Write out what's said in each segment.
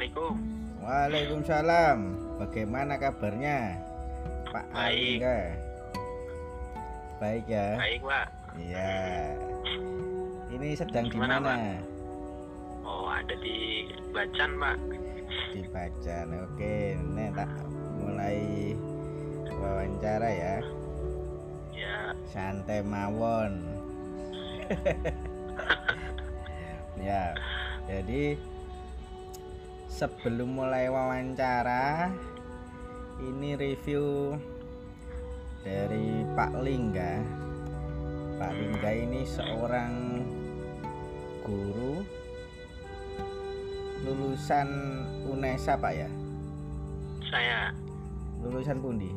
Assalamualaikum. Waalaikumsalam. Bagaimana kabarnya, Pak Baik. Baik ya. Baik, Pak. Iya. Ini sedang di mana? Oh, ada di Bacan, Pak. Di Bacan. Oke, ini tak mulai wawancara ya. Ya, Santai mawon. ya. Jadi sebelum mulai wawancara ini review dari Pak Lingga. Pak Lingga ini seorang guru lulusan UNESA Pak ya. saya Lulusan pundi?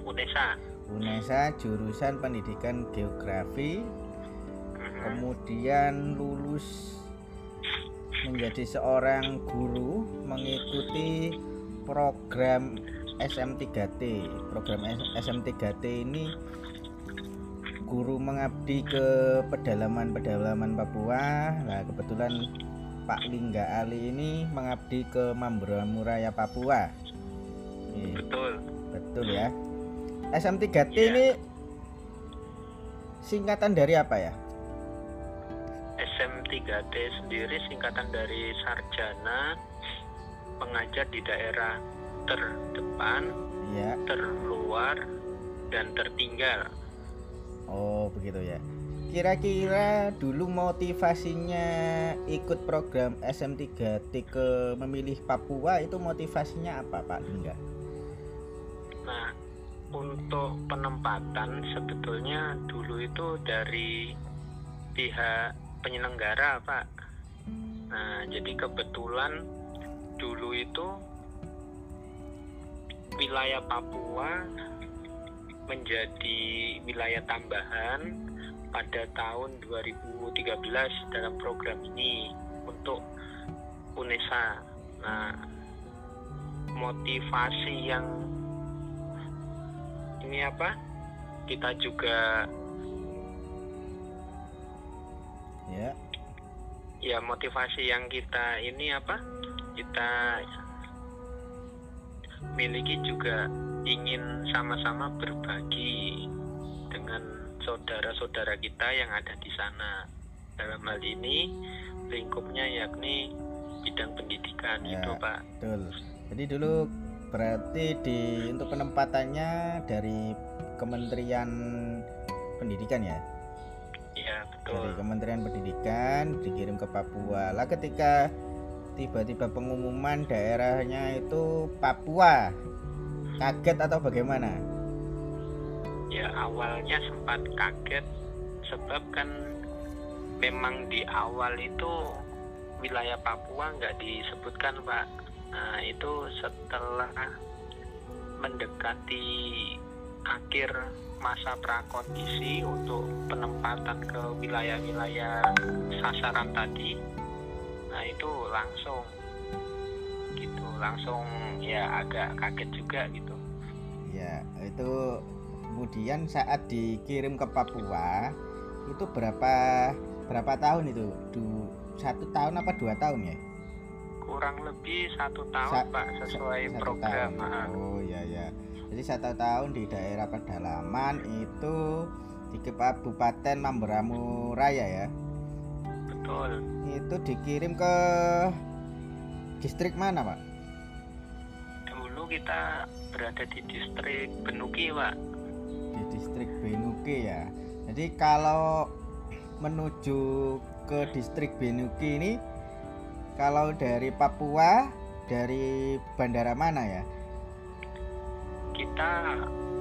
Unesa. UNESA jurusan pendidikan geografi Mhm. kemudian lulus menjadi seorang guru mengikuti program SM3T. Program SM3T ini guru mengabdi ke pedalaman-pedalaman Papua. Nah, kebetulan Pak Lingga Ali ini mengabdi ke Mambramo Raya Papua. Nih, Betul. betul ya. SM3T Iya. ini singkatan dari apa ya? SM3D sendiri singkatan dari sarjana pengajar di daerah terdepan, Ya. terluar, dan tertinggal. Oh, begitu ya. Kira-kira dulu motivasinya ikut program SM3T ke memilih Papua itu motivasinya apa, Pak Lingga? Nah, untuk penempatan sebetulnya dulu itu dari pihak penyelenggara, Pak. Nah, jadi kebetulan dulu itu wilayah Papua menjadi wilayah tambahan pada tahun 2013 dalam program ini untuk UNESA. Nah, motivasi yang ini apa? Kita juga Ya. ya motivasi yang kita ini apa? Kita miliki juga ingin sama-sama berbagi dengan saudara-saudara kita yang ada di sana. Dalam hal ini lingkupnya yakni bidang pendidikan Ya. itu, Pak. Betul. Jadi dulu berarti di untuk penempatannya dari Kementerian Pendidikan ya. Ya, Dari betul. Kementerian Pendidikan dikirim ke Papua. Lah ketika tiba-tiba pengumuman daerahnya itu Papua. Kaget atau bagaimana? Ya, awalnya sempat kaget sebab kan memang di awal itu wilayah Papua nggak disebutkan, Pak. Nah, itu setelah mendekati akhir masa prakondisi untuk penempatan ke wilayah-wilayah sasaran tadi. Nah, itu langsung gitu, langsung ya agak kaget juga gitu. Ya, itu kemudian saat dikirim ke Papua itu berapa berapa tahun itu? Du, satu tahun apa dua tahun ya? kurang lebih satu tahun Sa- pak sesuai Satu program tahun. ah. Oh ya ya. Jadi satu tahun di daerah pedalaman itu di Kabupaten Mambramo Raya ya. betul Itu dikirim ke distrik mana, Pak? dulu kita berada di distrik Benuki pak Di distrik Benuki ya. Jadi kalau menuju ke distrik Benuki ini kalau dari Papua dari bandara mana ya? Kita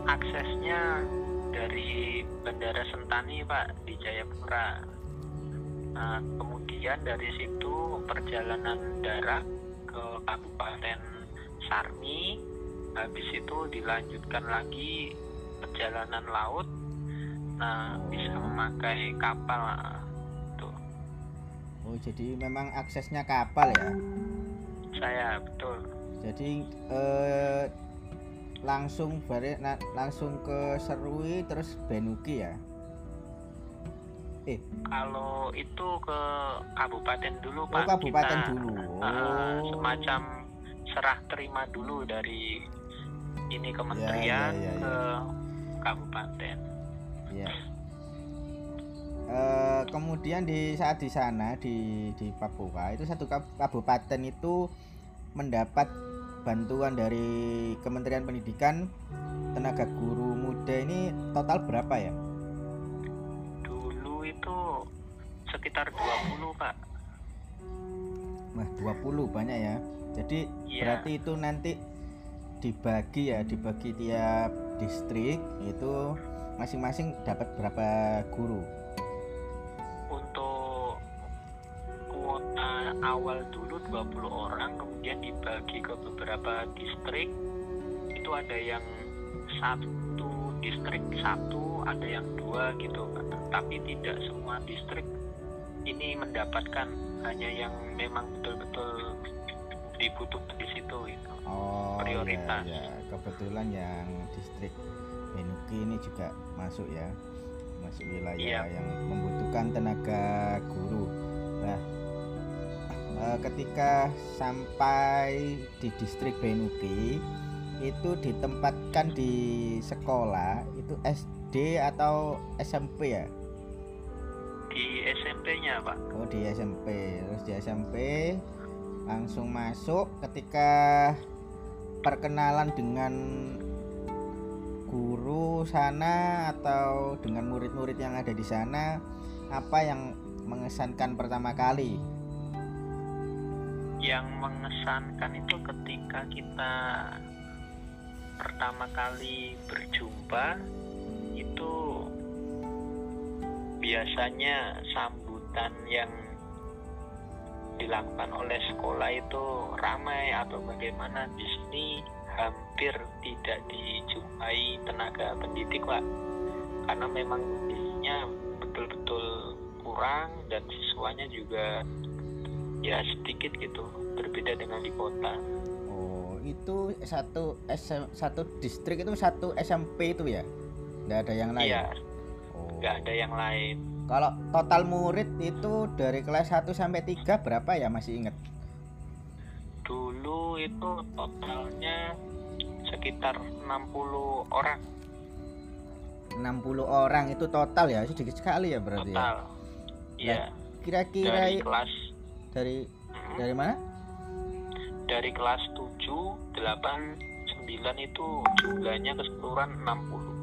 aksesnya dari Bandara Sentani pak di Jayapura. Nah, kemudian dari situ perjalanan darat ke Kabupaten Sarmi habis itu dilanjutkan lagi perjalanan laut. Nah bisa memakai kapal tuh. Oh, jadi memang aksesnya kapal ya. saya betul. Jadi eh, langsung bare, na- langsung ke Serui terus Benuki ya. Eh, Kalau itu ke kabupaten dulu oh Pak. kabupaten Kita, dulu. uh, semacam serah terima dulu dari ini kementerian ya, ya, ya. ke kabupaten. Iya. Eh, kemudian di saat di sana di di Papua itu satu kab- kabupaten itu mendapat bantuan dari Kementerian Pendidikan tenaga guru muda ini total berapa ya? Dulu itu sekitar 20 Pak. Wah, 20 banyak ya. Jadi Iya. berarti itu nanti dibagi ya, dibagi tiap distrik itu masing-masing dapat berapa guru? Untuk kuota awal dulu 20 orang kemudian dibagi ke beberapa distrik itu ada yang satu distrik satu ada yang dua gitu tapi tidak semua distrik ini mendapatkan hanya yang memang betul-betul dibutuhkan di situ gitu. Oh, Prioritas. Ya, ya. kebetulan yang distrik Benuki ini juga masuk ya, masuk wilayah Iya. yang membutuhkan tenaga guru. Nah, eh, ketika sampai di distrik Benuki itu ditempatkan di sekolah itu SD atau SMP ya? Di SMP-nya Pak. Oh di SMP, terus di SMP langsung masuk ketika perkenalan dengan guru sana atau dengan murid-murid yang ada di sana apa yang mengesankan pertama kali Yang mengesankan itu ketika kita pertama kali berjumpa itu biasanya sambutan yang dilakukan oleh sekolah itu ramai atau bagaimana di sini hampir tidak dijumpai tenaga pendidik pak. Karena memang kondisinya betul-betul kurang dan siswanya juga ya sedikit gitu. Berbeda dengan di kota. Oh itu satu SM, satu distrik itu satu SMP itu ya? Nggak ada yang lain? Iya. Oh. nggak ada yang lain. Kalau total murid itu dari kelas 1 sampai 3 berapa ya masih ingat? Dulu itu totalnya sekitar 60 orang. 60 orang itu total ya? Sedikit sekali ya berarti ya? Total. Iya. kira-kira dari i- kelas dari dari mana? Dari kelas 7, 8, 9 itu jumlahnya keseluruhan 60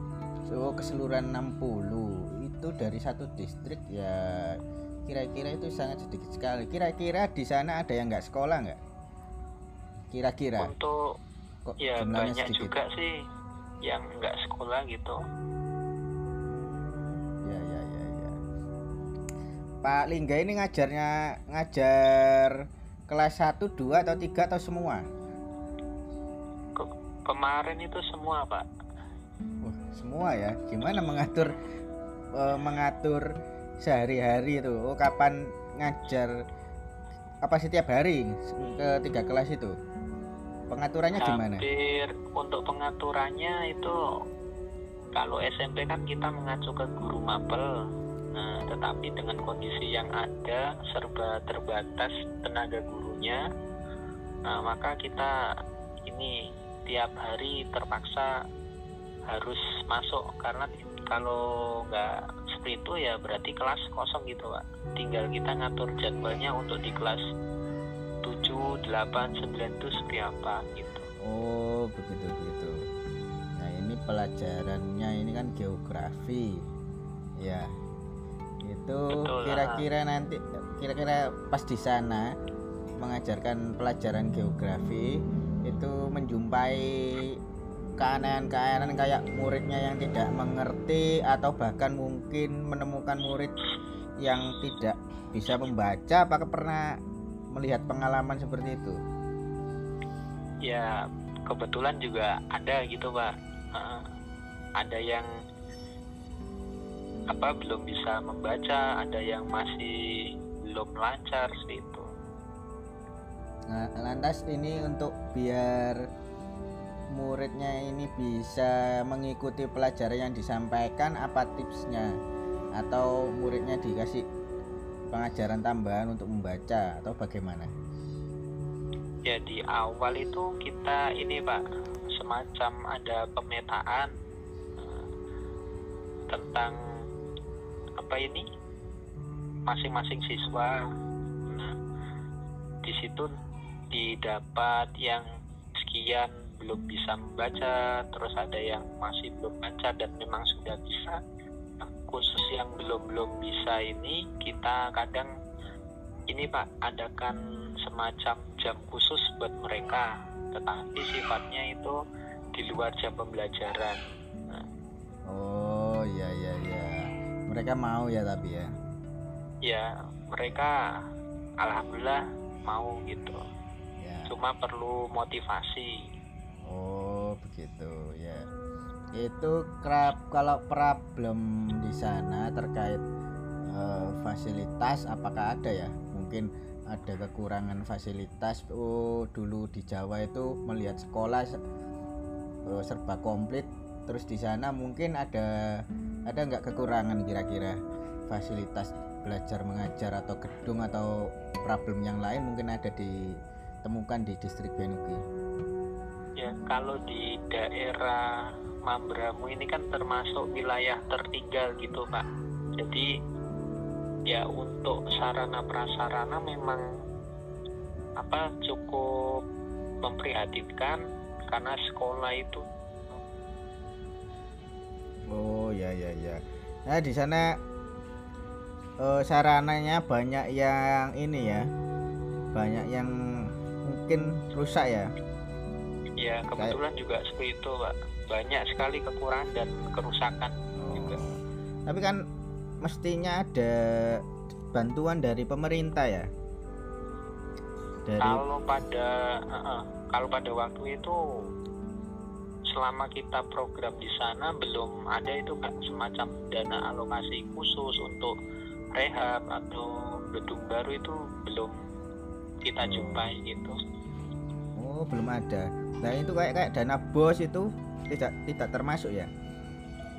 so keseluruhan 60 itu dari satu distrik ya kira-kira itu sangat sedikit sekali. Kira-kira di sana ada yang nggak sekolah nggak? Kira-kira? Untuk kok ya banyak sedikit? juga sih yang nggak sekolah gitu Pak Lingga ini ngajarnya ngajar kelas 1, 2 atau 3 atau semua Ke- kemarin itu semua pak Wah, semua ya. Gimana mengatur eh, mengatur sehari-hari itu? Oh, kapan ngajar apa setiap hari ke tiga kelas itu? Pengaturannya gimana? hampir untuk pengaturannya itu kalau SMP kan kita mengacu ke guru mapel nah, tetapi dengan kondisi yang ada serba terbatas tenaga gurunya nah, maka kita ini tiap hari terpaksa harus masuk karena kalau nggak seperti itu ya berarti kelas kosong gitu pak tinggal kita ngatur jadwalnya untuk di kelas 7, 8, 9 itu seperti apa gitu Oh, begitu begitu. Nah, ini pelajarannya ini kan geografi. Ya. Itu kira-kira nanti kira-kira pas di sana mengajarkan pelajaran geografi itu menjumpai keanehan-keanehan kayak muridnya yang tidak mengerti atau bahkan mungkin menemukan murid yang tidak bisa membaca apakah pernah melihat pengalaman seperti itu? ya kebetulan juga ada gitu pak Heeh. ada yang apa belum bisa membaca ada yang masih belum lancar seperti itu Nah, lantas ini untuk biar muridnya ini bisa mengikuti pelajaran yang disampaikan apa tipsnya? atau muridnya dikasih pengajaran tambahan untuk membaca atau bagaimana? Ya di awal itu kita ini Pak semacam ada pemetaan eh, tentang apa ini masing-masing siswa. Nah, di situ didapat yang sekian belum bisa membaca, terus ada yang masih belum baca dan memang sudah bisa. Nah, khusus yang belum belum bisa ini kita kadang ini Pak adakan semacam jam khusus buat mereka, tetapi sifatnya itu di luar jam pembelajaran. Nah, Oh iya iya iya. Mereka mau ya tapi ya. ya mereka alhamdulillah mau gitu. Ya. Cuma perlu motivasi. Oh begitu ya. Itu kerap kalau problem di sana terkait eh, fasilitas apakah ada ya? Mungkin ada kekurangan fasilitas. Oh dulu di Jawa itu melihat sekolah se- eh, serba komplit. Terus di sana mungkin ada ada nggak kekurangan kira-kira fasilitas belajar mengajar atau gedung atau problem yang lain mungkin ada ditemukan di distrik Benuki. Ya, kalau di daerah Mambramu ini kan termasuk wilayah tertinggal gitu, Pak. Jadi ya untuk sarana prasarana memang apa cukup memprihatinkan karena sekolah itu Oh ya ya ya. Nah di sana eh, sarananya banyak yang ini ya, banyak yang mungkin rusak ya. ya kebetulan juga seperti itu, Pak. Banyak sekali kekurangan dan kerusakan juga. Oh. Tapi kan mestinya ada bantuan dari pemerintah ya. Dari Kalau pada eh, kalau pada waktu itu selama kita program di sana belum ada itu Kak, semacam dana alokasi khusus untuk rehab atau gedung baru itu belum kita jumpai gitu. oh belum ada. Nah itu kayak kayak dana bos itu tidak tidak termasuk ya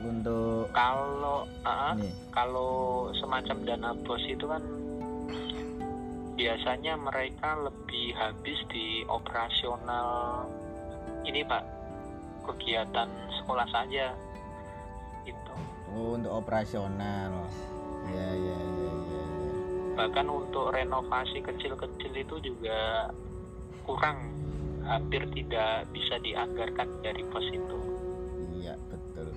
untuk Kalau ini. kalau semacam dana bos itu kan biasanya mereka lebih habis di operasional ini Pak kegiatan sekolah saja gitu Oh, untuk operasional. Ya ya ya ya. ya. bahkan untuk renovasi kecil-kecil itu juga kurang hampir tidak bisa dianggarkan dari pos itu Iya betul.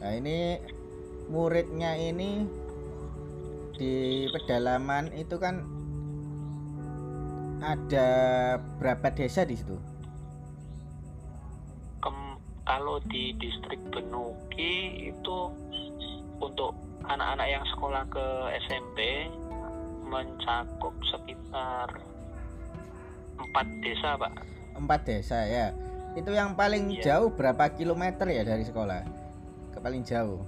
Nah ini muridnya ini di pedalaman itu kan ada berapa desa di situ? Kalau di distrik Benuki itu untuk anak-anak yang sekolah ke SMP mencakup sekitar empat desa pak Empat desa ya. Itu yang paling Iya. jauh berapa kilometer ya dari sekolah? Ke paling jauh.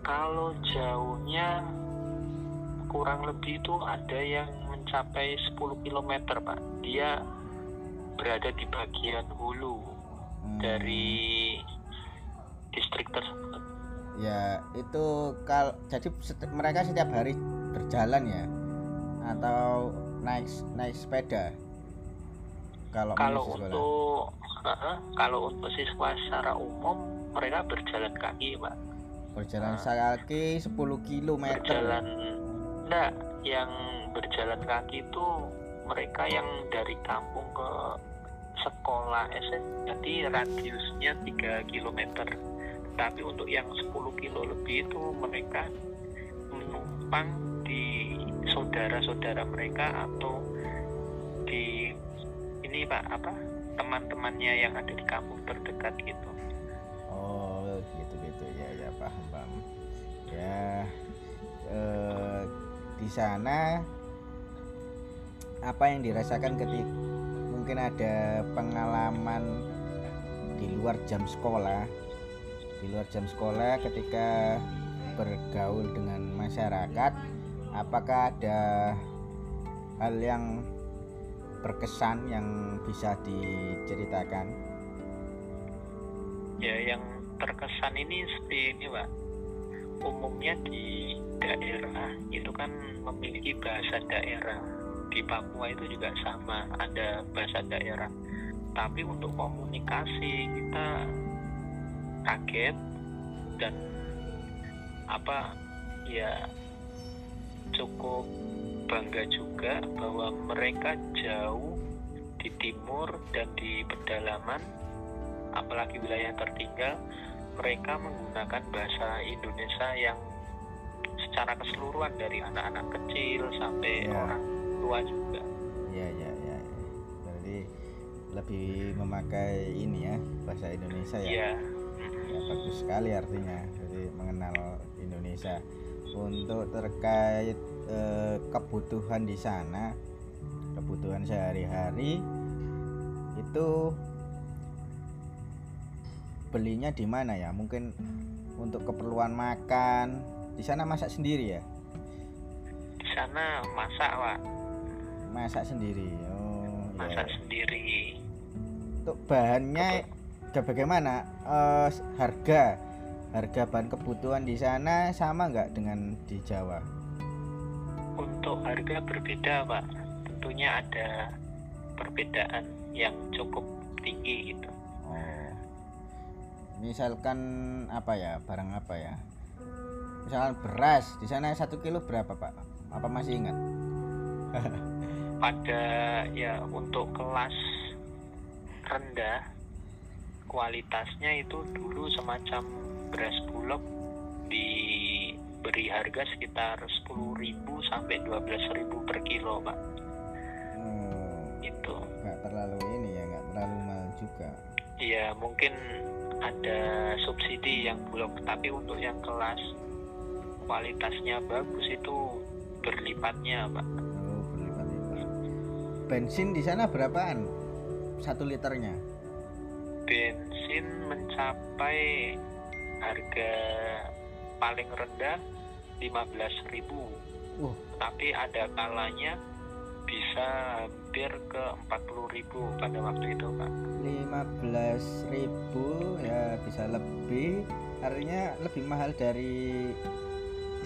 kalau jauhnya kurang lebih itu ada yang mencapai 10 km pak dia berada di bagian hulu dari distrik tersebut? Ya itu kal jadi seti- mereka setiap hari berjalan ya atau naik naik sepeda. Kalau kalau untuk Heeh, kalau untuk siswa secara umum mereka berjalan kaki pak. Berjalan Ah. kaki 10 km berjalan enggak yang berjalan kaki itu mereka yang dari kampung ke sekolah SMP jadi radiusnya 3 km tapi untuk yang 10 kilo lebih itu mereka menumpang di saudara-saudara mereka atau di ini pak apa teman-temannya yang ada di kampung terdekat gitu. Oh gitu gitu. Ya ya paham paham. Ya eh, di sana apa yang dirasakan ketika mungkin ada pengalaman di luar jam sekolah. Di luar jam sekolah ketika bergaul dengan masyarakat apakah ada hal yang berkesan yang bisa diceritakan? Ya yang terkesan ini seperti ini pak umumnya di daerah itu kan memiliki bahasa daerah di Papua itu juga sama ada bahasa daerah tapi untuk komunikasi kita kaget dan apa ya cukup bangga juga bahwa mereka jauh di timur dan di pedalaman apalagi wilayah tertinggal mereka menggunakan bahasa Indonesia yang secara keseluruhan dari anak-anak kecil sampai Ya. orang tua juga. Ya ya ya, berarti lebih memakai ini ya bahasa Indonesia ya? Ya ya bagus sekali artinya. Jadi mengenal Indonesia. Untuk terkait eh, kebutuhan di sana kebutuhan sehari-hari itu belinya di mana ya? Mungkin untuk keperluan makan. Di sana masak sendiri ya? Di sana masak pak masak sendiri. Oh masak ya sendiri. Untuk bahannya ya bagaimana? Eh, harga. Harga bahan kebutuhan di sana sama nggak dengan di Jawa? Untuk harga berbeda pak. Tentunya ada perbedaan yang cukup tinggi gitu. Oh. Misalkan apa ya? Barang apa ya? Misalkan beras di sana satu kilo berapa pak? Apa masih ingat pada ya untuk kelas rendah kualitasnya itu dulu semacam beras bulog diberi harga sekitar 10.000 sampai 12.000 per kilo pak. Oh itu. Nggak terlalu ini ya nggak terlalu mahal juga. Ya mungkin ada subsidi yang bulog tapi untuk yang kelas kualitasnya bagus itu berlipatnya pak bensin di sana berapaan? Satu liternya? Bensin mencapai harga paling rendah 15.000 Wah. tapi ada kalanya bisa hampir ke 40.000 pada waktu itu Pak. 15.000 ya bisa lebih. Artinya lebih mahal dari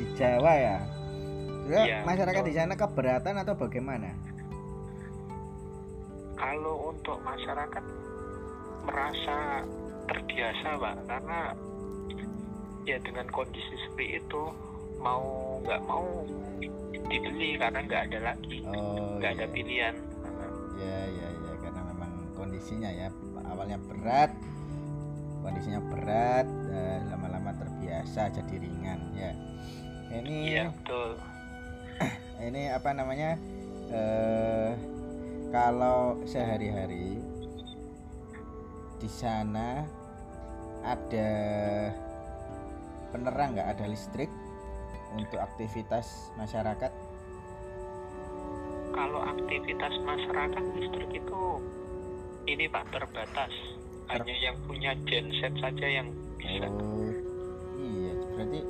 di Jawa ya? Iya, masyarakat betul. di sana keberatan atau bagaimana kalau untuk masyarakat merasa terbiasa Pak karena ya dengan kondisi seperti itu mau nggak mau dibeli karena nggak ada lagi oh nggak ada iya. pilihan. Ya ya ya karena memang kondisinya ya awalnya berat kondisinya berat dan lama-lama terbiasa jadi ringan ya. Ini iya betul. ini apa namanya eh kalau sehari-hari di sana ada penerang nggak ada listrik untuk aktivitas masyarakat? Kalau aktivitas masyarakat listrik itu ini pak terbatas. Ter- hanya yang punya genset saja yang bisa. Oh iya. Berarti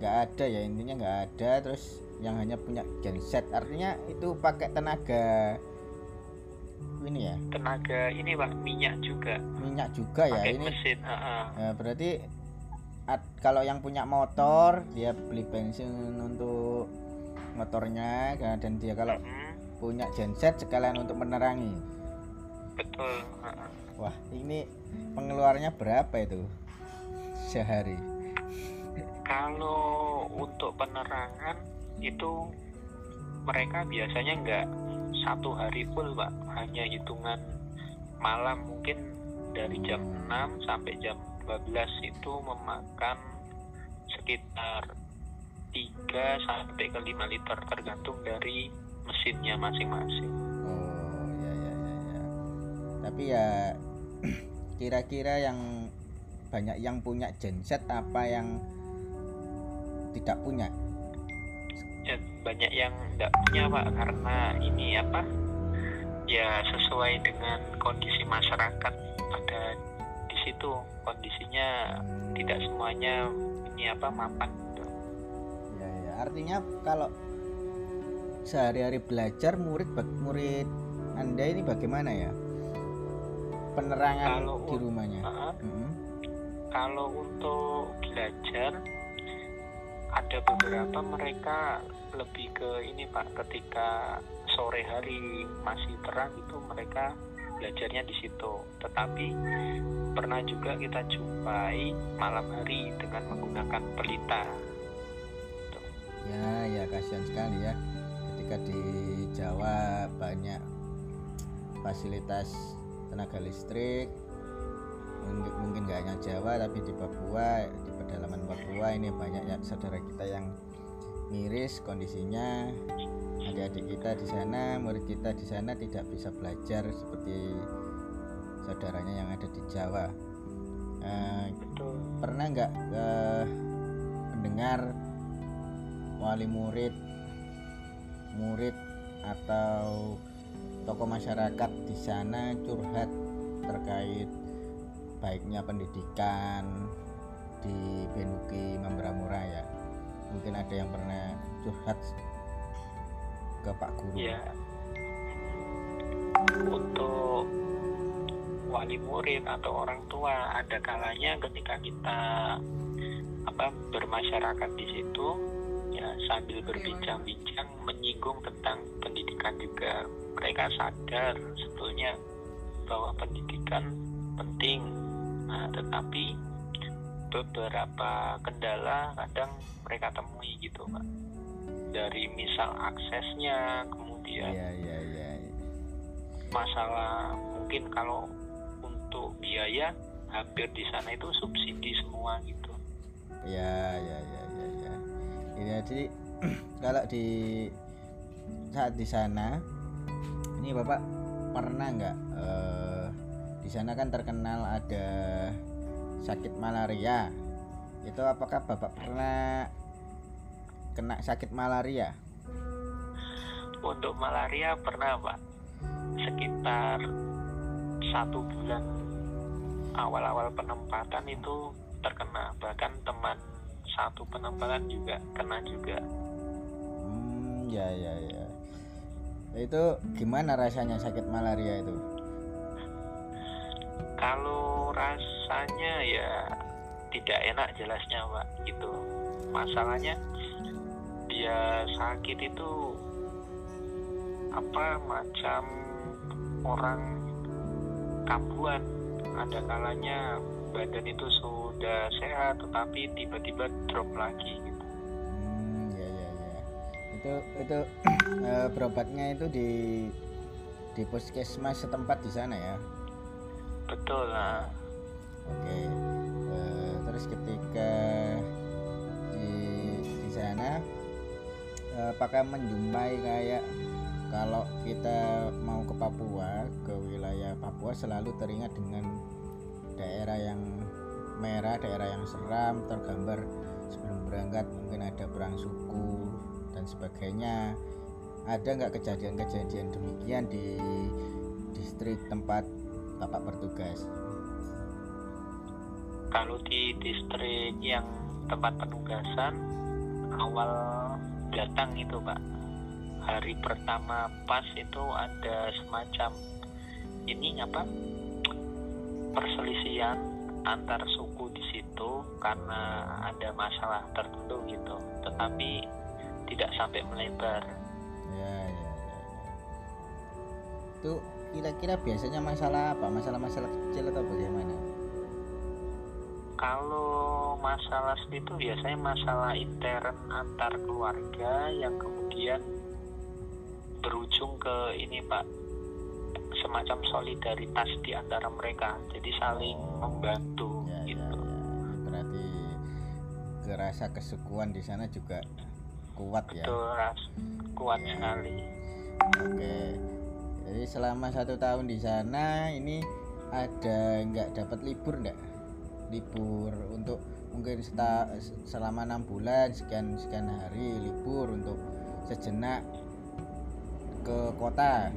nggak ada ya intinya nggak ada. Terus yang hanya punya genset artinya itu pakai tenaga ini ya tenaga ini pak minyak juga minyak juga ya pakai ini mesin ah, ah. Ya, berarti at- kalau yang punya motor dia beli bensin untuk motornya kan, dan dia kalau Mm, punya genset sekalian untuk menerangi. betul ah. Wah, ini pengeluarannya berapa itu sehari? kalau untuk penerangan itu mereka biasanya nggak satu hari full pak hanya hitungan malam mungkin dari jam 6 sampai jam 12 itu memakan sekitar 3 sampai ke 5 liter tergantung dari mesinnya masing-masing Oh, ya ya ya ya. Tapi ya kira-kira yang banyak yang punya genset apa yang tidak punya? Ya, banyak yang nggak punya pak karena ini apa ya sesuai dengan kondisi masyarakat pada di situ kondisinya Hmm, tidak semuanya ini apa mapan gitu. Ya, ya. Artinya kalau sehari-hari belajar murid murid Anda ini bagaimana ya? Penerangan Kalau di rumahnya. Nah, Mm-mm. kalau untuk belajar ada beberapa mereka lebih ke ini pak ketika sore hari masih terang itu mereka belajarnya di situ. Tetapi pernah juga kita jumpai malam hari dengan menggunakan pelita. Ya ya kasihan sekali ya. Ketika di Jawa banyak fasilitas tenaga listrik mungkin nggak hanya Jawa tapi di Papua di pedalaman Papua ini banyak ya saudara kita yang miris kondisinya. Adik-adik kita di sana murid kita di sana tidak bisa belajar seperti saudaranya yang ada di Jawa. Uh, pernah nggak uh, mendengar wali murid murid atau tokoh masyarakat di sana curhat terkait baiknya pendidikan di Benuki Membramura ya. Mungkin ada yang pernah curhat ke Pak Guru. Ya untuk wali murid atau orang tua ada kalanya ketika kita apa bermasyarakat di situ ya sambil berbincang-bincang menyinggung tentang pendidikan juga mereka sadar sebetulnya bahwa pendidikan penting. Nah, tetapi beberapa kendala kadang mereka temui gitu, Pak. Dari misal aksesnya, kemudian ya, ya, ya, masalah mungkin kalau untuk biaya hampir di sana itu subsidi semua gitu. Ya, ya, ya, ya, ya. Ini jadi kalau di saat di sana, ini bapak pernah nggak uh, di sana kan terkenal ada sakit malaria. Itu apakah bapak pernah kena sakit malaria? Untuk malaria pernah pak. Sekitar satu bulan. Awal-awal penempatan itu terkena. Bahkan teman satu penempatan juga kena juga. Hmm ya ya ya. Itu gimana rasanya sakit malaria itu kalau rasanya ya tidak enak jelasnya pak gitu masalahnya dia sakit itu apa macam orang kambuhan ada kalanya badan itu sudah sehat tetapi tiba-tiba drop lagi gitu. Hmm, ya ya ya. Itu itu uh, berobatnya itu di di puskesmas setempat di sana ya betul lah oke uh, terus ketika di di sana uh, apakah menjumpai kayak kalau kita mau ke Papua ke wilayah Papua selalu teringat dengan daerah yang merah daerah yang seram tergambar sebelum berangkat mungkin ada perang suku dan sebagainya. Ada nggak kejadian-kejadian demikian di distrik tempat Bapak bertugas? Kalau di distrik yang tempat penugasan awal datang itu Pak hari pertama pas itu ada semacam ini apa perselisihan antar suku di situ karena ada masalah tertentu gitu tetapi tidak sampai melebar ya ya ya, ya. itu kira-kira biasanya masalah apa? Masalah-masalah kecil atau bagaimana? Kalau masalah itu biasanya masalah intern antar keluarga yang kemudian berujung ke ini pak semacam solidaritas di antara mereka. Jadi saling membantu ya, ya gitu. ya, ya. berarti kerasa kesukuan di sana juga kuat ya? Betul ras kuat ya. sekali. Oke jadi selama satu tahun di sana ini ada nggak dapat libur nggak? Libur untuk mungkin seta, selama enam bulan sekian sekian hari libur untuk sejenak ke kota.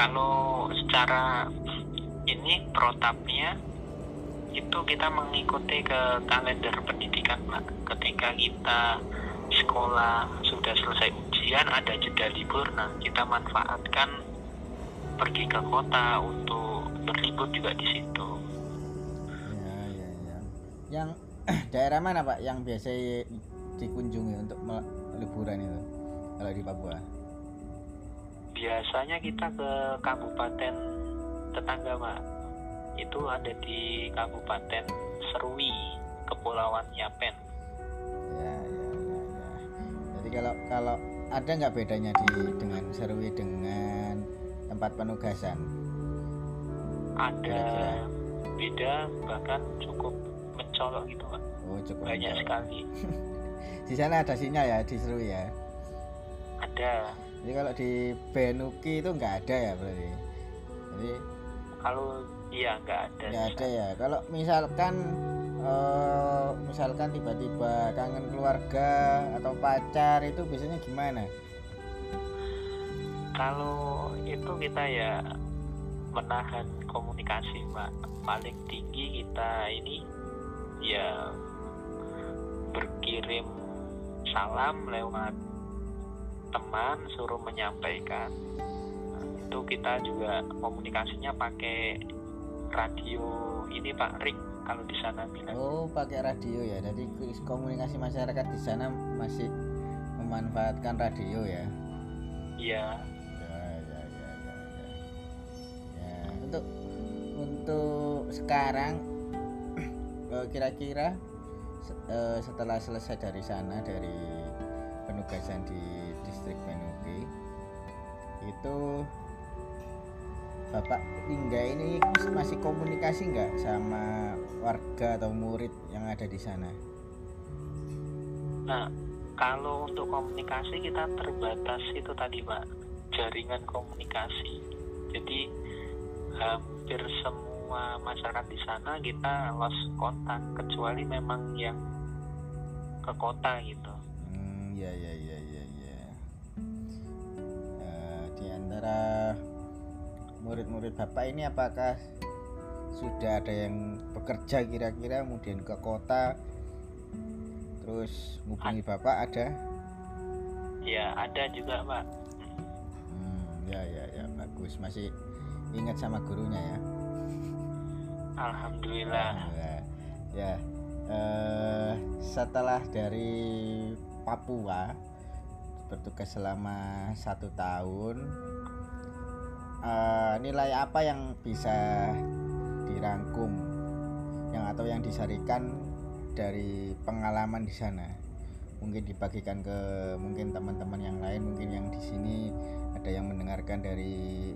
Kalau secara ini protapnya itu kita mengikuti ke kalender pendidikan pak ketika kita sekolah sudah selesai ujian ada jeda libur nah kita manfaatkan pergi ke kota untuk berlibur juga di situ. Ya ya ya. Yang daerah mana Pak yang biasa dikunjungi untuk liburan itu? Kalau di Papua? biasanya kita ke kabupaten tetangga pak. Itu ada di kabupaten Serui Kepulauan Yapen Ya, ya, ya, ya. Jadi kalau kalau ada nggak bedanya di dengan Serui dengan tempat penugasan? ada Kira-kira. beda bahkan cukup mencolok gitu pak Oh, cukup banyak mencolok. sekali Di sana ada sinyal ya di Serui ya. ada Jadi kalau di Benuki itu nggak ada ya berarti. Jadi kalau iya nggak ada nggak ada ya. Kalau misalkan eh, misalkan tiba-tiba kangen keluarga atau pacar itu biasanya gimana? kalau itu kita ya menahan komunikasi pak paling tinggi kita ini ya berkirim salam lewat teman suruh menyampaikan. Itu kita juga komunikasinya pakai radio ini pak Rick kalau di sana bilang Oh, pakai radio ya. Jadi komunikasi masyarakat di sana masih memanfaatkan radio ya. iya Ya, ya, ya, ya, ya. Ya, untuk untuk sekarang eh, kira-kira eh, setelah selesai dari sana dari penugasan di distrik Menuki itu Bapak Lingga ini masih komunikasi nggak sama warga atau murid yang ada di sana? Nah, kalau untuk komunikasi kita terbatas itu tadi Pak, jaringan komunikasi. Jadi hampir semua masyarakat di sana kita lost kontak kecuali memang yang ke kota gitu. Hmm, ya ya ya ya ya. Eh, di antara murid-murid Bapak ini apakah sudah ada yang bekerja kira-kira kemudian ke kota terus hubungi Bapak ada? Ya, ada juga Pak. Hmm, ya ya ya bagus masih ingat sama gurunya ya. Alhamdulillah. Ya, ya. Eh, setelah dari Papua bertugas selama satu tahun, eh, nilai apa yang bisa dirangkum, yang atau yang disarikan dari pengalaman di sana? Mungkin dibagikan ke mungkin teman-teman yang lain, mungkin yang di sini ada yang mendengarkan dari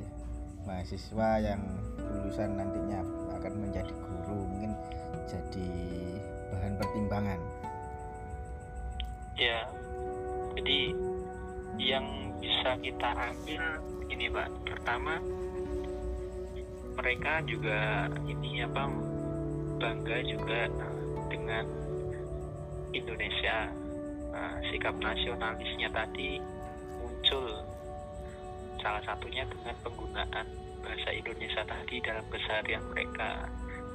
mahasiswa yang lulusan nantinya akan menjadi guru mungkin jadi bahan pertimbangan Ya, jadi yang bisa kita ambil ini Pak, pertama mereka juga ini apa bangga juga dengan Indonesia. Nah, sikap nasionalisnya tadi muncul salah satunya dengan penggunaan bahasa Indonesia tadi dalam keseharian mereka.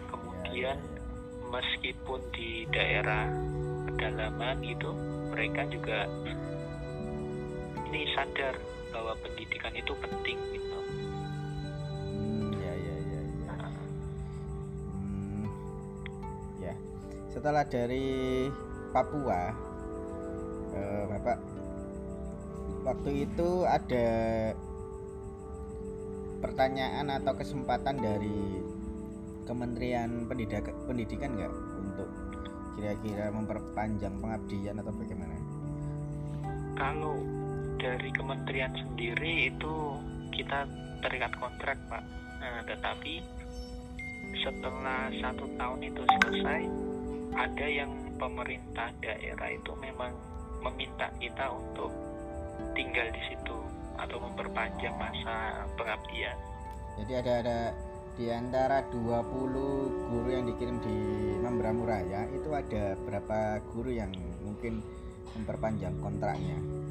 Kemudian meskipun di daerah pedalaman gitu mereka juga ini sadar bahwa pendidikan itu penting gitu. Hmm, ya ya ya ya. Hmm, ya. Setelah dari Papua eh, Bapak waktu itu ada pertanyaan atau kesempatan dari Kementerian Pendidikan Pendidikan nggak untuk kira-kira memperpanjang pengabdian atau bagaimana? kalau dari kementerian sendiri itu kita terikat kontrak pak nah, tetapi setelah satu tahun itu selesai ada yang pemerintah daerah itu memang meminta kita untuk tinggal di situ atau memperpanjang masa pengabdian Jadi ada ada di antara 20 guru yang dikirim di Mambramu Raya itu ada berapa guru yang mungkin memperpanjang kontraknya?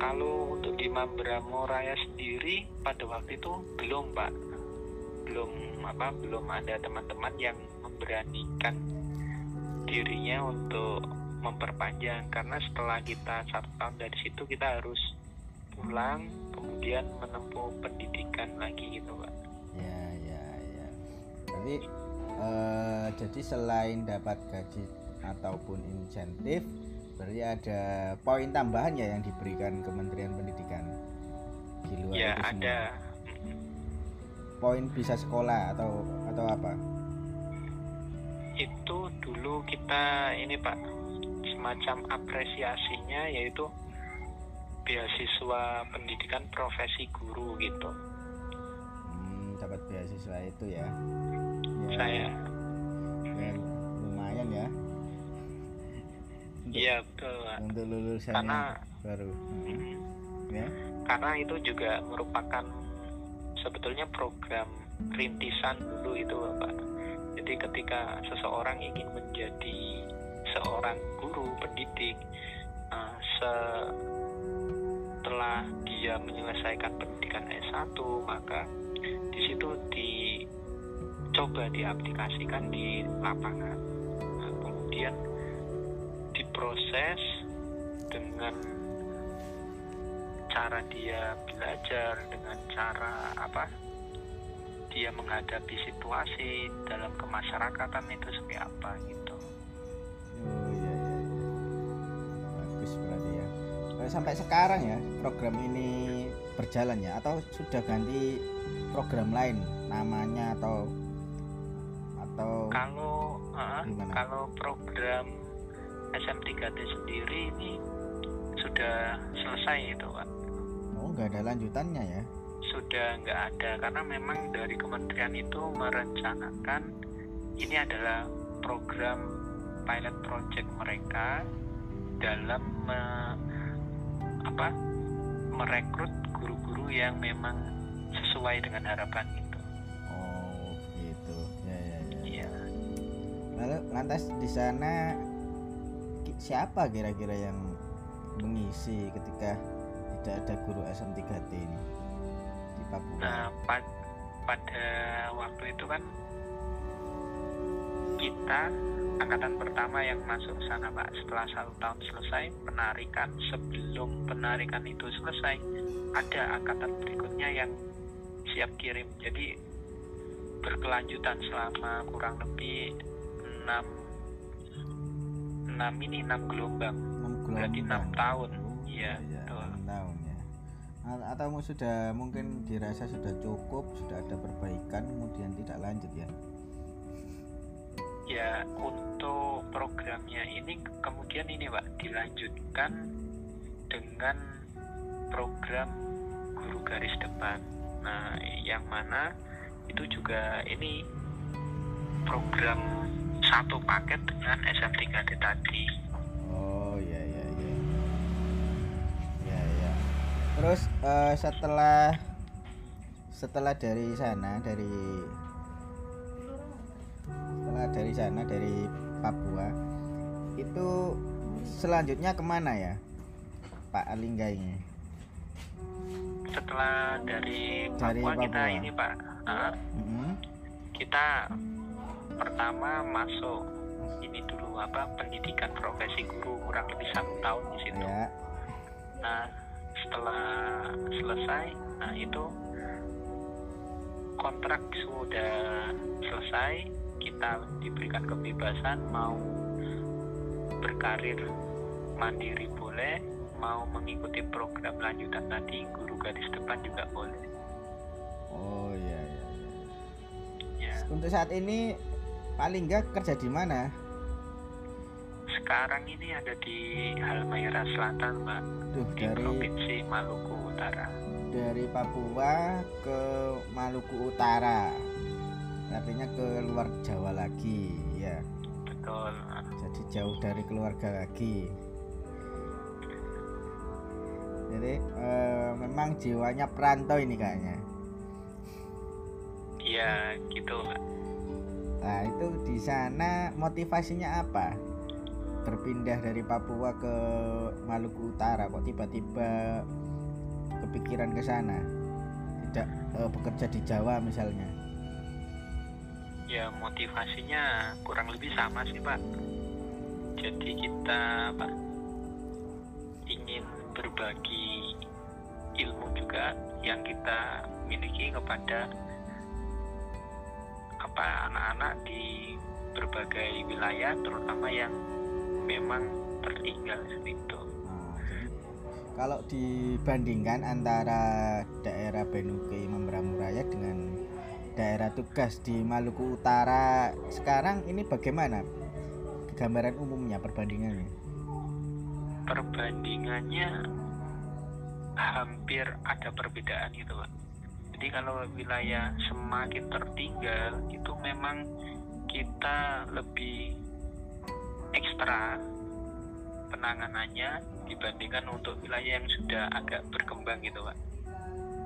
Kalau untuk di Mambramo Raya sendiri pada waktu itu belum Pak, belum apa belum ada teman-teman yang memberanikan dirinya untuk memperpanjang karena setelah kita satu tahun dari situ kita harus pulang kemudian menempuh pendidikan lagi gitu Pak. Ya ya ya. Berarti eh, jadi selain dapat gaji ataupun insentif berarti ada poin tambahan ya yang diberikan Kementerian Pendidikan? Di luar ya itu semua. ada poin bisa sekolah atau atau apa? Itu dulu kita ini pak semacam apresiasinya yaitu beasiswa pendidikan profesi guru gitu. Hmm, dapat beasiswa itu ya, ya. Saya iya betul Pak. untuk lulusannya Karena- baru Hmm, Mm. ya karena itu juga merupakan sebetulnya program rintisan dulu itu Pak. Jadi ketika seseorang ingin menjadi seorang guru pendidik eh, setelah dia menyelesaikan pendidikan S1 maka di situ dicoba diaplikasikan di lapangan. Nah, kemudian diproses dengan cara dia belajar dengan cara apa dia menghadapi situasi dalam kemasyarakatan itu seperti apa gitu. Oh iya iya bagus berarti ya. Sampai sekarang ya program ini berjalan ya atau sudah ganti program lain namanya atau atau kalau Gimana? kalau program SM3T sendiri ini sudah selesai itu Pak oh nggak ada lanjutannya ya sudah nggak ada karena memang dari kementerian itu merencanakan ini adalah program pilot project mereka dalam me- apa merekrut guru-guru yang memang sesuai dengan harapan itu. oh gitu ya ya ya Iya. lalu lantas di sana siapa kira-kira yang mengisi ketika tidak ada guru SM3T ini di Papua? Nah, pad- pada waktu itu kan kita angkatan pertama yang masuk sana Pak setelah satu tahun selesai penarikan sebelum penarikan itu selesai ada angkatan berikutnya yang siap kirim. Jadi berkelanjutan selama kurang lebih 6 6 ini 6 gelombang enam berarti 6 gelombang. tahun Oh, iya betul. enam tahun ya atau sudah mungkin dirasa sudah cukup sudah ada perbaikan kemudian tidak lanjut ya Ya, untuk programnya ini kemudian ini Pak dilanjutkan dengan program guru garis depan. Nah, yang mana itu juga ini program satu paket dengan SM3D tadi. oh iya iya iya ya ya terus eh, setelah setelah dari sana dari setelah dari sana dari Papua itu selanjutnya ke mana ya Pak Alingga ini Setelah dari Dari Papua, kita Papua. ini Pak, ah, Mm-mm. kita pertama masuk ini dulu apa pendidikan profesi guru kurang lebih satu tahun di situ. ya Nah, setelah selesai, nah itu kontrak sudah selesai, kita diberikan kebebasan mau berkarir mandiri boleh, mau mengikuti program lanjutan tadi guru garis depan juga boleh. oh iya iya iya. Ya, untuk saat ini paling enggak kerja di mana sekarang ini ada di Halmahera Selatan, Mbak, Duh, di dari Provinsi Maluku Utara. dari Papua ke Maluku Utara artinya ke luar Jawa lagi ya Betul. jadi jauh dari keluarga lagi jadi eh, memang jiwanya perantau ini kayaknya Iya, gitu, Mbak. Nah itu di sana motivasinya apa? Berpindah dari Papua ke Maluku Utara kok tiba-tiba kepikiran ke sana? Tidak eh, bekerja di Jawa misalnya? Ya motivasinya kurang lebih sama sih Pak. Jadi kita Pak ingin berbagi ilmu juga yang kita miliki kepada apa anak-anak di berbagai wilayah terutama yang memang tertinggal seperti itu. Nah, kalau dibandingkan antara daerah Benuke Memberamu Raya dengan daerah tugas di Maluku Utara sekarang ini bagaimana gambaran umumnya perbandingannya? Perbandingannya hampir ada perbedaan gitu pak. Jadi kalau wilayah semakin tertinggal itu memang kita lebih ekstra penanganannya dibandingkan untuk wilayah yang sudah agak berkembang gitu pak.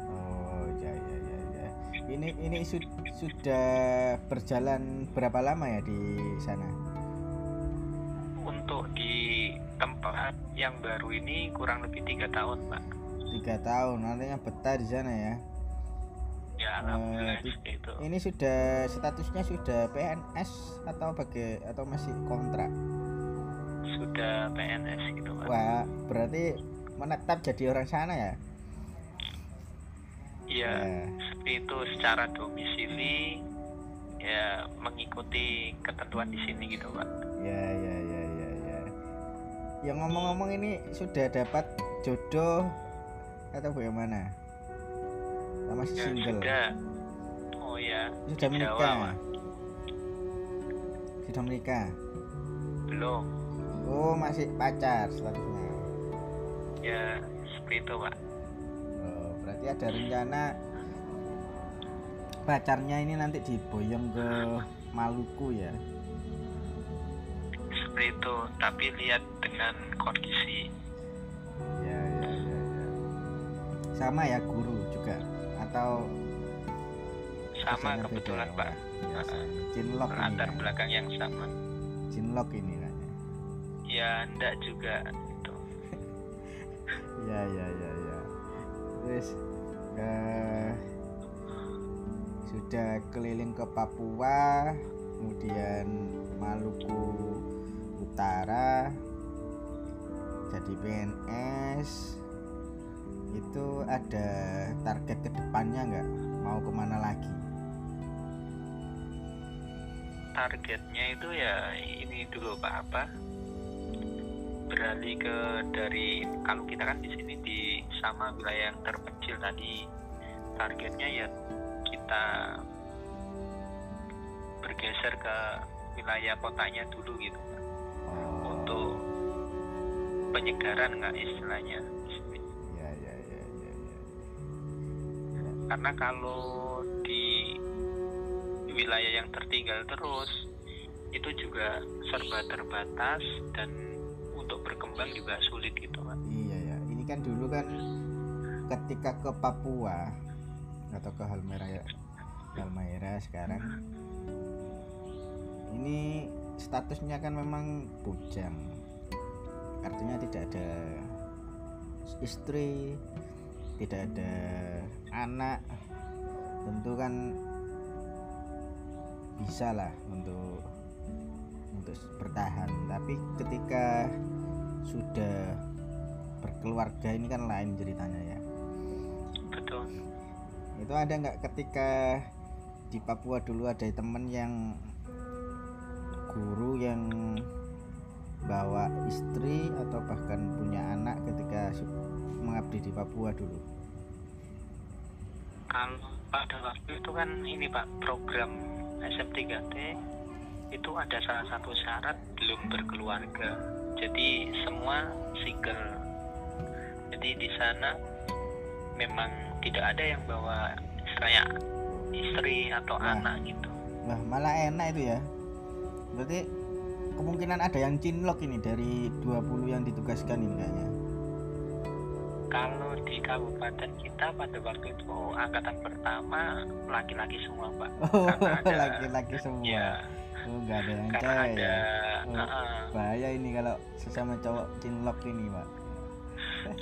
Oh ya ya ya ya. Ini ini su- sudah berjalan berapa lama ya di sana? Untuk di tempat yang baru ini kurang lebih tiga tahun pak. Tiga tahun, nantinya betah di sana ya. Ya Eh, alhamdulillah di- seperti itu. Ini sudah statusnya sudah PNS atau bagai atau masih kontrak? Sudah PNS gitu pak. Wah, berarti menetap jadi orang sana ya? Iya. Ya. seperti itu secara domisili ya mengikuti ketentuan di sini gitu pak Ya, ya, ya, ya, ya. Yang ngomong-ngomong ini sudah dapat jodoh atau bagaimana? Atau masih ya single? sudah oh ya Sudah Jawa, menikah? Pak. Sudah menikah? belum Oh, masih pacar statusnya. ya seperti itu pak Oh, berarti ada rencana pacarnya ini nanti diboyong ke Maluku ya? seperti itu tapi lihat dengan kondisi Ya, ya, ya, ya. Sama ya guru juga atau sama kebetulan beda? pak biasa. Cinlok ini latar ya. belakang yang sama Cinlok ini kayaknya. ya enggak juga itu Ya, ya, ya, ya. Terus eh, sudah keliling ke Papua, kemudian Maluku Utara, jadi PNS. Itu ada target ke depannya nggak? Mau ke mana lagi? targetnya itu ya ini dulu pak apa beralih ke dari kalau kita kan di sini di sama wilayah yang terpencil tadi targetnya ya kita bergeser ke wilayah kotanya dulu gitu. Oh, untuk penyegaran nggak istilahnya karena kalau di wilayah yang tertinggal terus itu juga serba terbatas dan untuk berkembang juga sulit gitu kan Iya ya, ini kan dulu kan ketika ke Papua atau ke Halmera Halmahera sekarang ini statusnya kan memang bujang, artinya tidak ada istri, tidak ada anak, tentu kan bisa lah untuk untuk bertahan. Tapi ketika sudah berkeluarga ini kan lain ceritanya ya betul itu ada nggak ketika di Papua dulu ada temen yang guru yang bawa istri atau bahkan punya anak ketika mengabdi di Papua dulu? Kalau pada waktu itu kan ini pak program SM3T itu ada salah satu syarat belum berkeluarga. Jadi semua single. Jadi di sana memang tidak ada yang bawa istilahnya istri atau Wah. anak gitu. Wah malah enak itu ya. Berarti kemungkinan ada yang cinlok ini dari 20 yang ditugaskan ini kayaknya kalau di kabupaten kita pada waktu itu angkatan pertama laki-laki semua pak oh Karena ada- laki-laki semua. Ya oh nggak ada yang karena cewek ada ya? Oh. uh-uh, bahaya ini kalau sesama cowok cinlok ini pak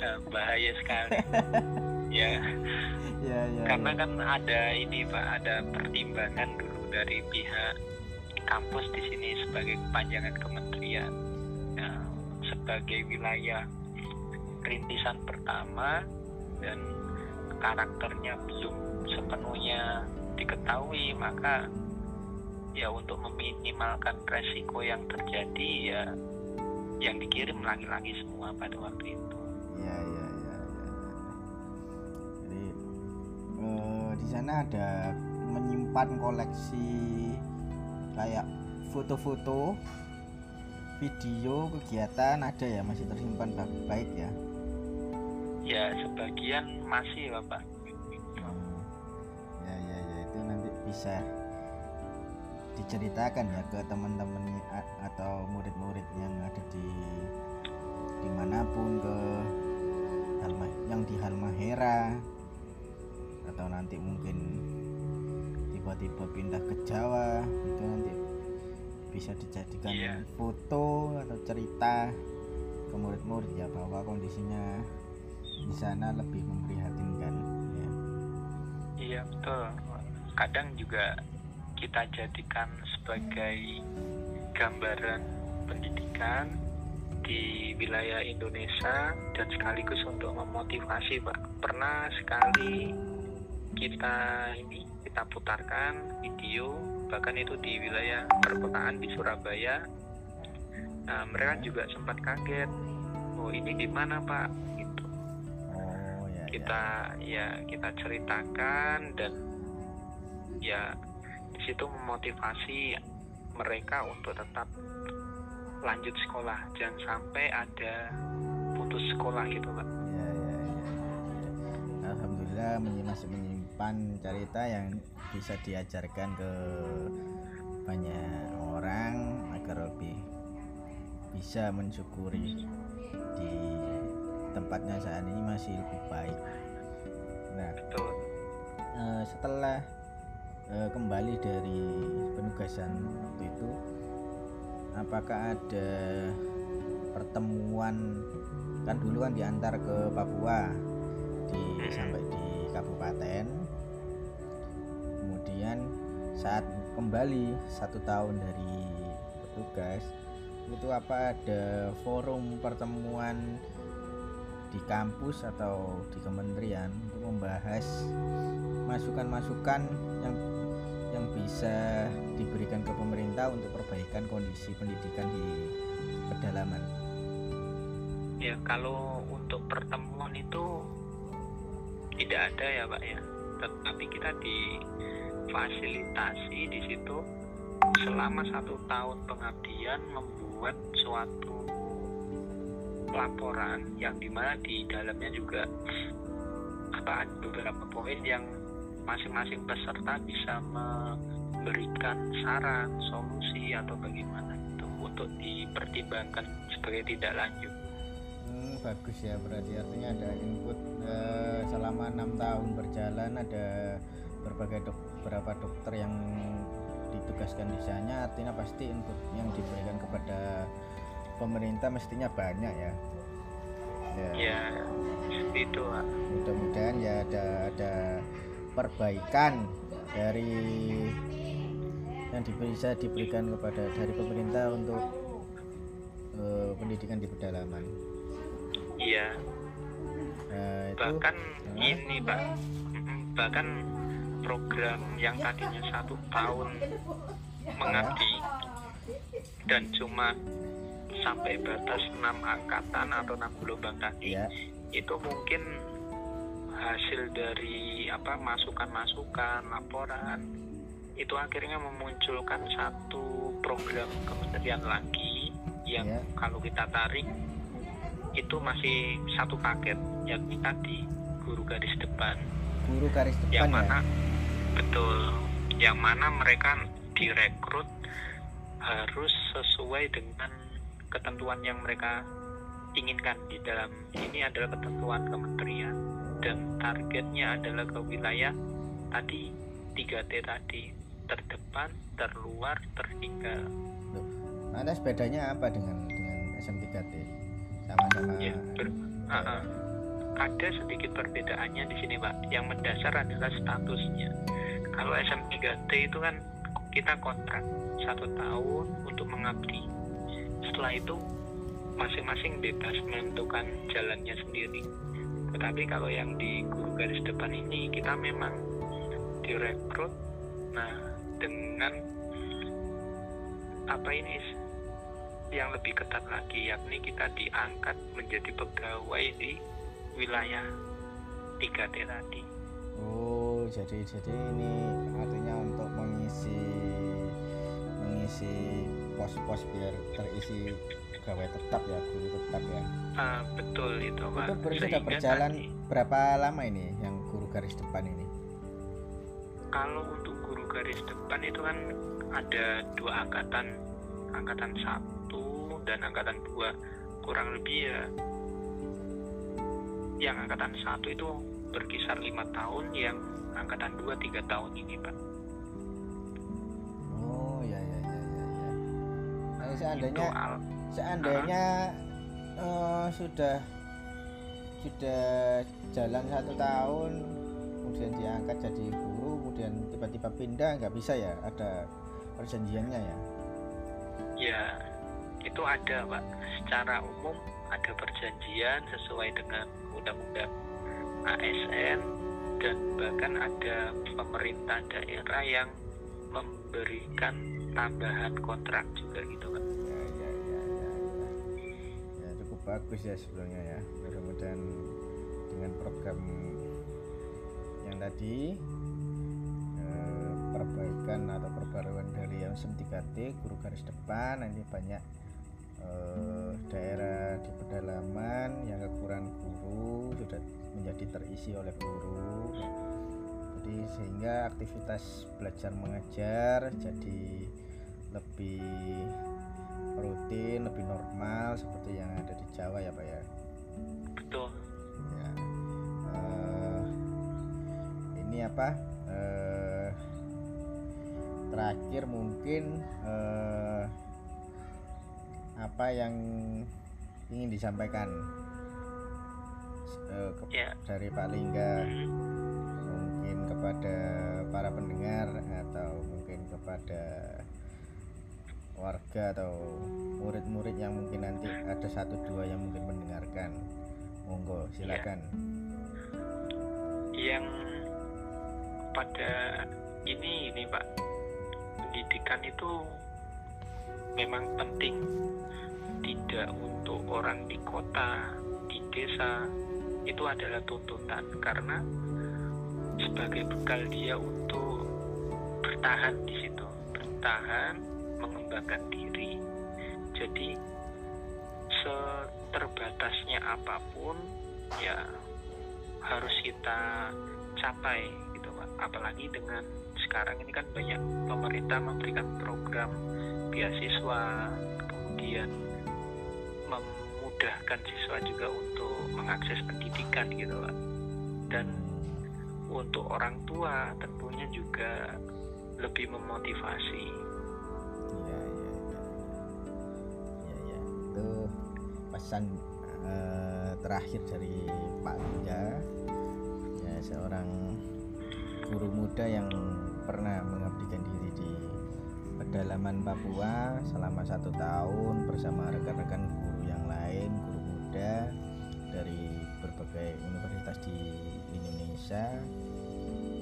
uh, bahaya sekali. Ya. Ya ya karena ya. kan ada ini pak ada pertimbangan dulu dari pihak kampus di sini sebagai kepanjangan kementerian. Nah, sebagai wilayah rintisan pertama dan karakternya belum sepenuhnya diketahui maka ya untuk meminimalkan resiko yang terjadi ya yang dikirim laki-laki semua pada waktu itu. Ya ya ya, ya, jadi eh, di sana ada menyimpan koleksi kayak foto-foto video kegiatan ada ya masih tersimpan ba- baik ya ya sebagian masih bapak ya ya ya itu nanti bisa diceritakan ya ke teman-teman atau murid-murid yang ada di di mana pun ke Halma yang di Halmahera atau nanti mungkin tiba-tiba pindah ke Jawa itu nanti bisa dijadikan Iya. foto atau cerita ke murid-murid ya bahwa kondisinya di sana lebih memprihatinkan ya. iya betul. Kadang juga kita jadikan sebagai gambaran pendidikan di wilayah Indonesia dan sekaligus untuk memotivasi pak. Pernah sekali kita ini kita putarkan video bahkan itu di wilayah perkotaan di Surabaya. Nah, mereka juga sempat kaget oh ini di mana pak kita ya kita ceritakan dan ya di situ memotivasi mereka untuk tetap lanjut sekolah jangan sampai ada putus sekolah gitu pak Ya, ya, ya. Alhamdulillah masih menyimpan cerita yang bisa diajarkan ke banyak orang agar lebih bisa mensyukuri di tempatnya saat ini masih lebih baik. Nah, betul. eh, setelah eh, kembali dari penugasan waktu itu apakah ada pertemuan kan dulu kan diantar ke Papua di sampai di kabupaten. Kemudian saat kembali satu tahun dari bertugas itu apa ada forum pertemuan di kampus atau di kementerian untuk membahas masukan-masukan yang yang bisa diberikan ke pemerintah untuk perbaikan kondisi pendidikan di pedalaman. ya kalau untuk pertemuan itu tidak ada ya pak ya tetapi kita difasilitasi di situ selama satu tahun pengabdian membuat suatu laporan yang di mana di dalamnya juga apa ada beberapa poin yang masing-masing peserta bisa memberikan saran solusi atau bagaimana itu untuk dipertimbangkan sebagai tidak lanjut. Hmm, bagus ya berarti artinya ada input eh, selama enam tahun berjalan ada berbagai dok, beberapa dokter yang ditugaskan di sana artinya pasti input yang diberikan kepada pemerintah mestinya banyak ya. Ya. ya itu Pak. mudah-mudahan ya ada ada perbaikan dari yang bisa diberikan kepada dari pemerintah untuk eh, pendidikan di pedalaman. iya Nah, itu bahkan Hah? ini pak bahkan program yang tadinya satu tahun mengabdi dan cuma sampai batas enam angkatan atau enam gelombang tadi ya itu mungkin hasil dari apa masukan-masukan laporan itu akhirnya memunculkan satu program kementerian lagi yang Ya. kalau kita tarik itu masih satu paket yakni tadi guru garis depan guru garis yang depan ya. mana betul yang mana mereka direkrut harus sesuai dengan ketentuan yang mereka inginkan di dalam ini adalah ketentuan kementerian dan targetnya adalah ke wilayah tadi 3T tadi terdepan, terluar, tertinggal. Loh, lantas bedanya apa dengan dengan SM3T? Sama-sama Ya, ber- Ah, ah. Ada sedikit perbedaannya di sini, Pak. Yang mendasar adalah statusnya. Kalau SM3T itu kan kita kontrak satu tahun untuk mengabdi. Setelah itu masing-masing bebas menentukan jalannya sendiri. Tetapi kalau yang di guru garis depan ini kita memang direkrut, nah dengan apa ini yang lebih ketat lagi yakni kita diangkat menjadi pegawai di wilayah 3T tadi. Oh, jadi jadi ini artinya untuk mengisi mengisi pos-pos biar terisi pegawai tetap ya, guru tetap ya. Ah, betul itu, Pak. Itu ber- sudah berjalan tadi, berapa lama ini yang guru garis depan ini? kalau untuk guru garis depan itu kan ada dua angkatan, angkatan satu dan angkatan dua kurang lebih ya. Yang angkatan satu itu berkisar lima tahun, yang angkatan dua tiga tahun ini, Pak. Nah, Itu seandainya al. seandainya eh, sudah sudah jalan satu tahun kemudian diangkat jadi guru kemudian tiba-tiba pindah nggak bisa ya? Ada perjanjiannya ya? Ya, itu ada, Pak. Secara umum ada perjanjian sesuai dengan undang-undang ASN dan bahkan ada pemerintah daerah yang memberikan tambahan kontrak juga gitu, Pak. ya ya ya ya ya. Ya cukup bagus ya sebelumnya ya. Mudah-mudahan dengan program yang tadi eh, perbaikan atau perbaruan dari yang SEM 3T guru garis depan nanti banyak eh, daerah di pedalaman yang kekurangan guru sudah menjadi terisi oleh guru. Jadi sehingga aktivitas belajar mengajar jadi lebih rutin lebih normal seperti yang ada di Jawa ya Pak ya Betul. ya eh, ini apa eh, terakhir mungkin eh, apa yang ingin disampaikan eh, ke- Ya. dari Pak Lingga Hmm. mungkin kepada para pendengar atau mungkin kepada warga atau murid-murid yang mungkin nanti ada satu dua yang mungkin mendengarkan. Monggo silakan. Yang pada ini ini, Pak. Pendidikan itu memang penting. Tidak untuk orang di kota, di desa. Itu adalah tuntutan. Karena sebagai bekal dia untuk bertahan di situ, bertahan, mengembangkan diri. Jadi seterbatasnya apa pun ya harus kita capai gitu Pak. Apalagi dengan sekarang ini kan banyak pemerintah memberikan program beasiswa, kemudian memudahkan siswa juga untuk mengakses pendidikan gitu Pak. Dan untuk orang tua tentunya juga lebih memotivasi. Pesan eh, terakhir dari Pak Lingga ya seorang guru muda yang pernah mengabdikan diri di pedalaman Papua selama satu tahun bersama rekan-rekan guru yang lain guru muda dari berbagai universitas di Indonesia.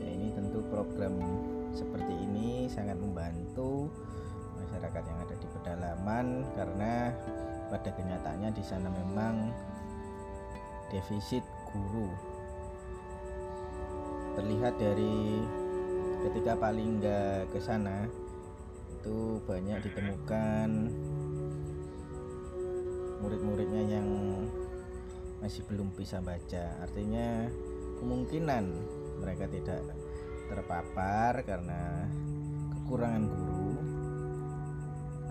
Ya ini tentu program seperti ini sangat membantu masyarakat yang ada di pedalaman karena pada kenyataannya di sana memang defisit guru. Terlihat dari ketika Pak Lingga ke sana itu banyak ditemukan murid-muridnya yang masih belum bisa baca. Artinya kemungkinan mereka tidak terpapar karena kekurangan guru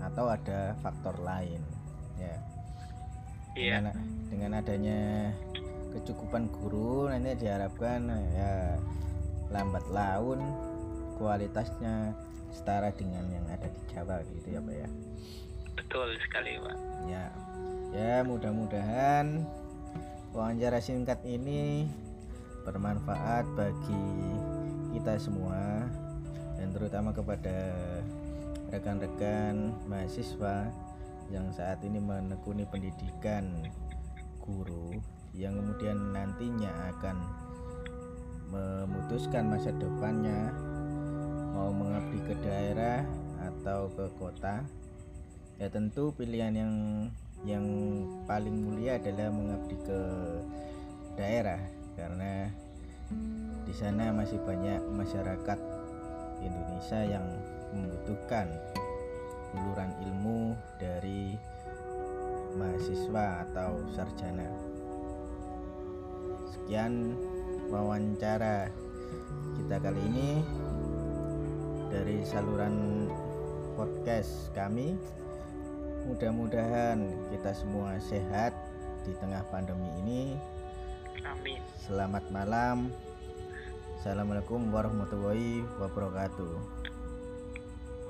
atau ada faktor lain Iya, dengan, dengan adanya kecukupan guru nanti diharapkan ya lambat laun kualitasnya setara dengan yang ada di Jawa gitu ya Pak ya. Betul sekali Pak. ya. Ya mudah-mudahan wawancara singkat ini bermanfaat bagi kita semua dan terutama kepada rekan-rekan mahasiswa yang saat ini menekuni pendidikan guru yang kemudian nantinya akan memutuskan masa depannya mau mengabdi ke daerah atau ke kota. Ya tentu pilihan yang yang paling mulia adalah mengabdi ke daerah karena di sana masih banyak masyarakat Indonesia yang membutuhkan uluran ilmu dari mahasiswa atau sarjana. Sekian wawancara kita kali ini dari saluran podcast kami. Mudah-mudahan kita semua sehat di tengah pandemi ini. Amin. Selamat malam. Assalamualaikum warahmatullahi wabarakatuh.